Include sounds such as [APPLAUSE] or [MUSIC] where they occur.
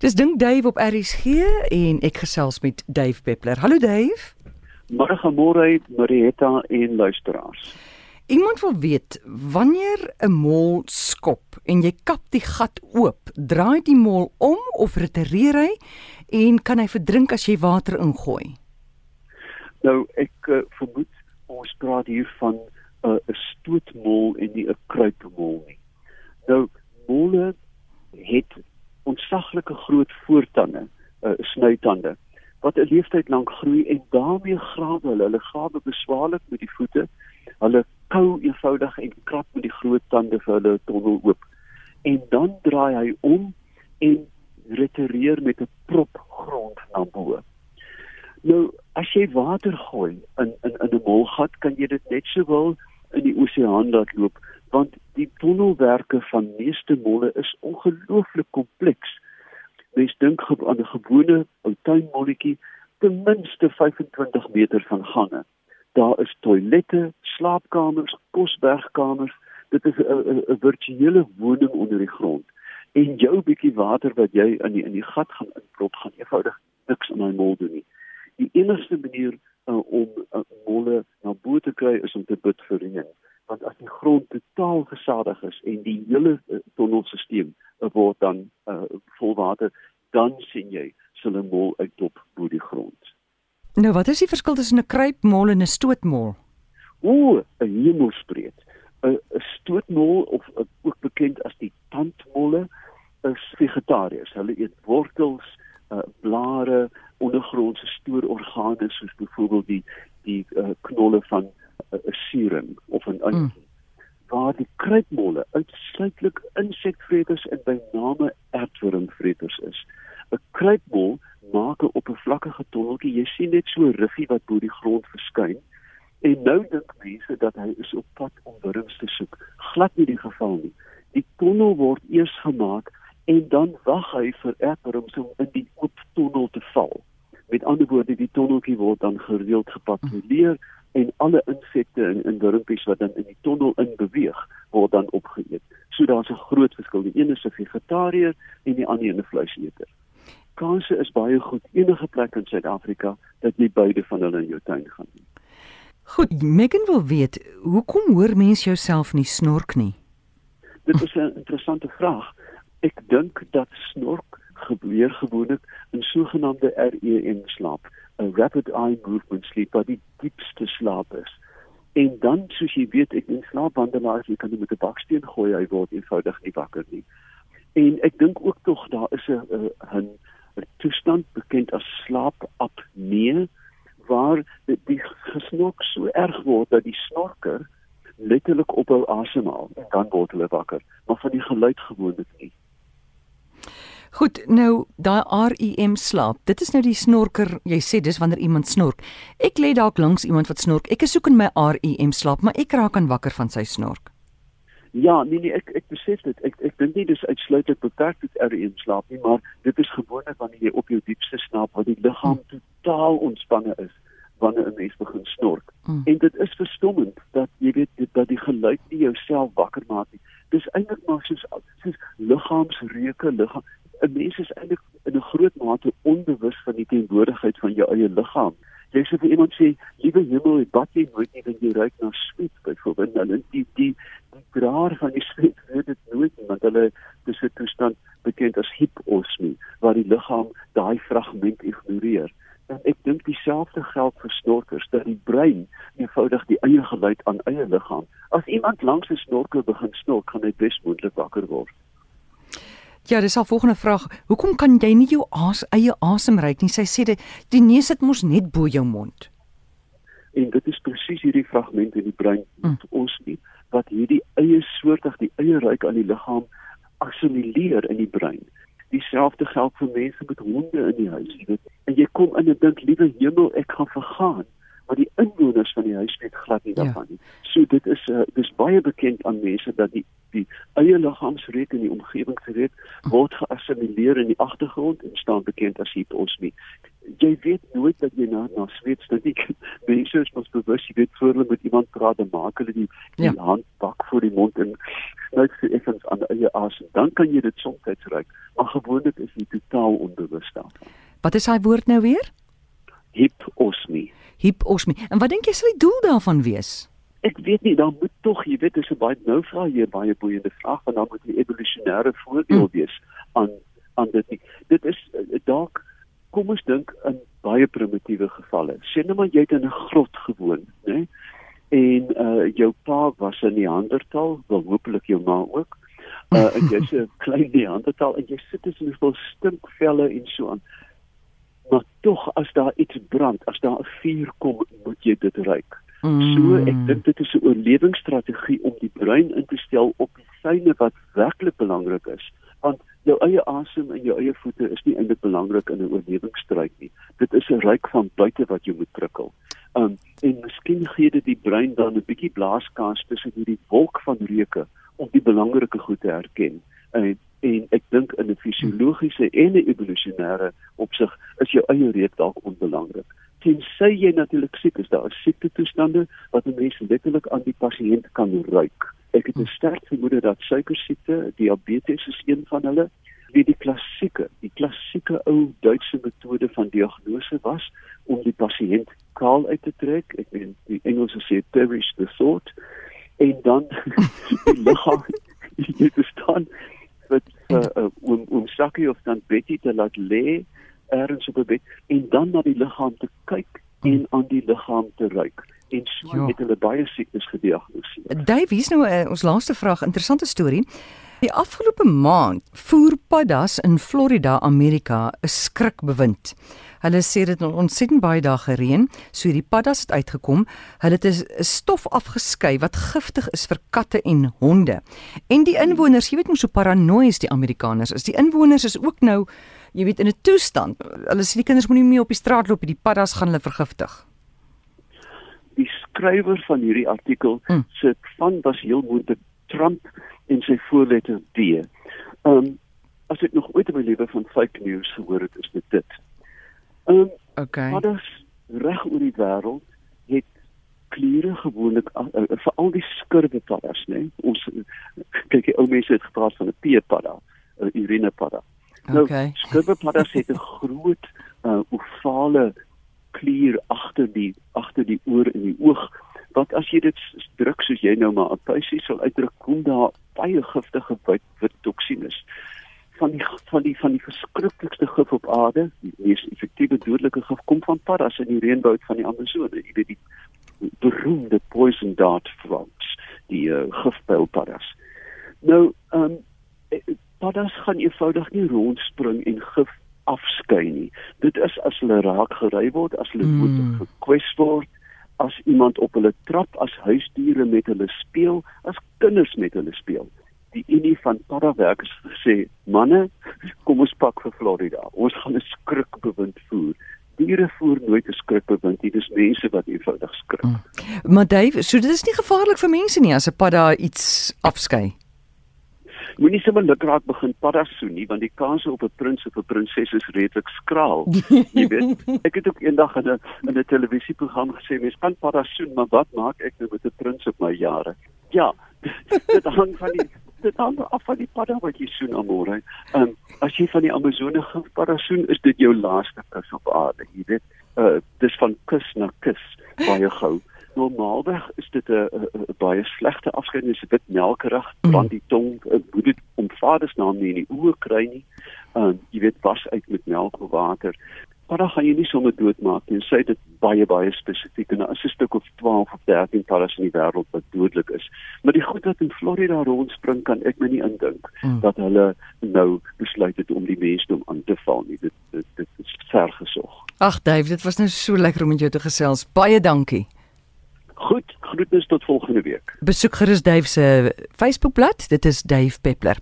Dis dink Dave op RSG en ek gesels met Dave Peppler. Hallo Dave. Môre môre Marietta en luisteraars. Iemand wil weet wanneer 'n mol skop en jy kap die gat oop, draai die mol om of retireer hy en kan hy verdrink as jy water ingooi? Nou ek uh, vermoed ons praat hier van eh, 'n uh, stootmol en nie 'n kruipmol nie. Nou molle het ontsaglike groot voortande, uh, snuitande wat 'n leeftyd lank groei en daarmee grawe hulle, hulle grawe beswaarlik met die voete. Hulle kou eenvoudig en krap met die groot tande vir hulle tonnel oop. En dan draai hy om en retireer met 'n prop grond na bo. Nou, as jy water gooi in in in 'n molgat, kan jy dit net sowel in die oseaan laat loop want die tonnelwerke van meeste molle is ongelooflik kompleks. Mens dink aan 'n gewone ou tuinmolletjie ten minste 25 meter van gange. Daar is toilette, slaapkamers, kosbergkamers. Dit is 'n virtuele woning onder die grond. En jou bietjie water wat jy in die in die gat gaan inprop, gaan eenvoudig niks in daai mol doen nie. Die enigste manier uh, om uh, molle na bo te kry is om te bid vir reën want as die grond totaal gesadig is en die hele uh, tonnelstelsel uh, word dan uh, vol water dan sien jy 'n mol uitdop bo die grond. Nou wat is die verskil tussen 'n kruipmol en 'n stootmol? O, 'n hemelsbreed. 'n stootmol of uh, ook bekend as die tandmolle is vegetariërs. Hulle eet wortels, uh, blare, ondergrondse stoororgane soos byvoorbeeld die die uh, knolle van 'n uh, suuring of 'n antjie. Mm. Waar die kruipmolle uitsluitlik insekvreters en by name aardwurmvreters is. 'n Kruipmol maak 'n oppervlakkige tonneltjie. Jy sien net so 'n riffie wat bo die grond verskyn. En nou dink mense dat hy is op pad om wurms te soek. Glad nie die geval nie. Die tonnel word eers gemaak en dan wag hy vir aardwurms om in die oop tonnel te val. Met ander woorde, die tonneltjie word dan gereeld gepatrolleer en alle insekte en in wurmpies wat dan in die tonnel in beweeg word dan opgeëet. So daar's 'n groot verskil. Die een is 'n vegetariër en die ander 'n vleiseter. Kanse is baie goed enige plek in Suid-Afrika dat jy beide van hulle in jou tuin gaan. Goed, Megan wil weet, hoekom hoor mens jouself nie snork nie? Dit is 'n interessante vraag. Ek dink dat snork gebeur gewoonlik in sogenaamde REM slaap, 'n rapid eye movement sleep wat die diepste slaap is. En dan soos jy weet, ek in slaapwandelaars, jy kan nie met 'n baksteen gooi, hy word eenvoudig nie wakker nie. En ek dink ook tog daar is 'n 'n 'n toestand bekend as slaapapnee waar die, die gesnork so erg word dat die snorker letterlik ophou asemhaal en dan word hulle wakker, maar van die geluid gewoonlik nie. Goed, nou daai REM slaap. Dit is nou die snorker. Jy sê dis wanneer iemand snork. Ek lê dalk langs iemand wat snork. Ek is soek in my REM slaap, maar ek raak aan wakker van sy snork. Ja, nee nee, ek ek besef dit. Ek ek dink nie dis uitsluitlik beperk tot REM slaap nie, maar dit is gewoonlik wanneer jy op jou diepste slaap waar die liggaam hmm. totaal ontspanne is wanneer 'n mens begin snork. Hmm. En dit is verstommend dat jy weet dit, dat die geluid nie jouself wakker maak nie. Dis eintlik maar soos soos liggaamsreuke, liggaam 'n mens is eintlik in 'n groot mate onbewus van die teenwoordigheid van jou eie liggaam. Jy sê vir iemand sê, "Liewe hemel, bad jy nooit nie dat jy ruik na sweet byvoorbeeld." Nou die die die graad van die sweet weet dit nooit nie, want hulle dis 'n toestand bekend as hyposmie waar die liggaam daai fragment ignoreer. En ek dink dieselfde geld vir snorkers dat die brein eenvoudig die eie geluid aan eie liggaam. As iemand langs 'n snorker begin snork, gaan hy besmoontlik wakker word. Ja, dis al volgende vraag. Hoekom kan jy nie jou as, eie asem ruik nie? Sy sê dit die neus sit mos net bo jou mond. En dit is presies hierdie fragment in die brein mm. ons nie wat hierdie eie soortig die eie ruik aan die liggaam assimileer in die brein. Dieselfde geld vir mense met honde in die huis, jy weet. En jy kom in en dink, liewe hemel, ek gaan vergaan maar die inwoners van die huis weet glad nie ja. daarvan ja. nie. So dit is uh, dis baie bekend aan mense dat die die eie liggaamsreuk en die omgewingsreuk word geassimileer in die agtergrond en staan bekend as hyposmie. jy weet nooit dat jy na na sweet stink nie. [LAUGHS] Mense is mos bewus, jy weet voor hulle met iemand praat, dan maak hulle die, die ja. hand pak voor die mond en snuit vir effens aan eie asem. Dan kan jy dit soms ruik, maar gewoonlik is jy totaal onbewus daarvan. Wat is daai woord nou weer? Hiposmie. Hiposmie. En wat dink jy sou die doel daarvan wees? Ek weet nie, dan moet tog, jy weet, dis 'n baie nou vra hier baie boeiende vraag, want dan moet die evolusionêre voordeel mm. wees aan aan dit. Nie. Dit is uh, dalk kom ons dink in baie primitiewe gevalle. Sien nou maar jy het in 'n grot gewoon, né? En uh jou pa was 'n Neandertal, wel hopelik jou ma ook. Uh en jy's [LAUGHS] 'n klein Neandertal en jy sit tussen 'n vol stinkvelle en so aan. Maar tog as daar iets brand, as daar 'n vuur kom, moet jy dit ruik. Mm. So ek dink dit is 'n oorlewingsstrategie om die brein in te stel op die syne wat werklik belangrik is want jou eie asem en jou eie voete is nie eintlik belangrik in 'n oorlewingsstryd nie. Dit is 'n ryk van buite wat jy moet prikkel. Um en miskien gee dit die brein dan 'n bietjie blaaskans tussen hierdie wolk van reuke om die belangrike goed te herken. En en ek dink in 'n fisiologiese en 'n evolusionêre opsig is jou eie reuk dalk onbelangrik. Tensy jy natuurlik siek is, daar is siekte toestande wat 'n mens letterlik aan die pasiënt kan ruik. Ek het 'n sterk vermoede dat suikersiekte, diabetes is een van hulle. Wie die klassieke, die klassieke ou Duitse metode van diagnose was om die pasiënt kaal uit te trek. Ek weet die Engelse sê perish the thought en dan [LAUGHS] die liggaam jy verstaan wat uh, uh, om om sakkie of dan Betty te laat lê ergens op 'n bed en dan na die liggaam te kyk en aan die liggaam te ruik en so jo. het hulle baie siektes gediagnoseer. Dave, hier's nou uh, ons laaste vraag, interessante storie. Die afgelope maand voer paddas in Florida, Amerika, 'n skrikbewind. Hulle sê dit het ontsettend baie dae gereën, so hierdie paddas het uitgekom. Hulle het 'n stof afgeskei wat giftig is vir katte en honde. En die inwoners, jy weet mos so paranoïes die Amerikaners is. Die inwoners is ook nou, jy weet, in 'n toestand. Hulle sê die kinders moenie meer op die straat loop, die paddas gaan hulle vergiftig die skrywer van hierdie artikel hmm. se van was heel moontlik Trump en sy voorletter D. Ehm um, as ek nog ooit in my lewe van fake news gehoor het, is dit dit. Ehm um, okay. Dis reg oor die wêreld het kliere gewoonlik uh, uh, vir al die skurwe paddas, né? Ons kyk die ou mense het gepraat van 'n P-padda, 'n urine Nou, okay. skurwe paddas het 'n groot uh, ovale klier agter die agter die oor en die oog want as jy dit druk soos jy nou maar 'n puisie sal uitdruk kom daar baie giftige wit, wit toksines van die van die van die verskriklikste gif op aarde die mees effektiewe dodelike gif kom van paddas in die reënwoud van die Amazone jy weet die beroemde poison dart frogs die uh, gifpyl paddas nou ehm um, paddas gaan eenvoudig nie rondspring en gif afskei nie. Dit is as hulle raak gery word, as hulle moet mm. gekwes word, as iemand op hulle trap, as huisdiere met hulle speel, as kinders met hulle speel. Die Unie van Paddawerkers sê, manne, kom ons pak vir Florida. Ons gaan 'n skrikbewind voer. Diere voer nooit 'n skrikbewind nie. Dis mense wat eenvoudig skrik. Mm. Maar Dave, so dit is nie gevaarlik vir mense nie as 'n padda iets afskei moenie sommer lukraak begin paddas soen nie want die kans op 'n prins of 'n prinses is redelik skraal. [LAUGHS] Jy weet, ek het ook eendag in 'n in 'n televisieprogram gesê mens kan paddas soen, maar wat maak ek nou met 'n prins op my jare? Ja, [LAUGHS] dit hang van die dit hang af van die padda wat jy soen amore. Ehm um, as jy van die Amazone gaan paddas soen, is dit jou laaste kus op aarde, jy weet. Uh dis van kus na kus baie gou normaalweg is dit 'n baie slegte afskeid as dit melkerig mm. brand die tong moet dit om vaders naam nie in die oë kry nie. Ehm uh, jy weet was uit met melk of water. Maar dan gaan jy nie sommer doodmaak nie. Sê dit baie baie spesifiek en as 'n stuk of 12 of 13 paddas in die wêreld wat dodelik is. Maar die goed wat in Florida rondspring kan ek my nie indink mm. dat hulle nou besluit het om die mensdom aan te val nie. Dit dit, dit is ver gesog. Ag Dave, dit was nou so lekker om met jou te gesels. Baie dankie. Goed, groetnis tot volgende week. Besoek gerus Dave se Facebookblad. Dit is Dave Peppler.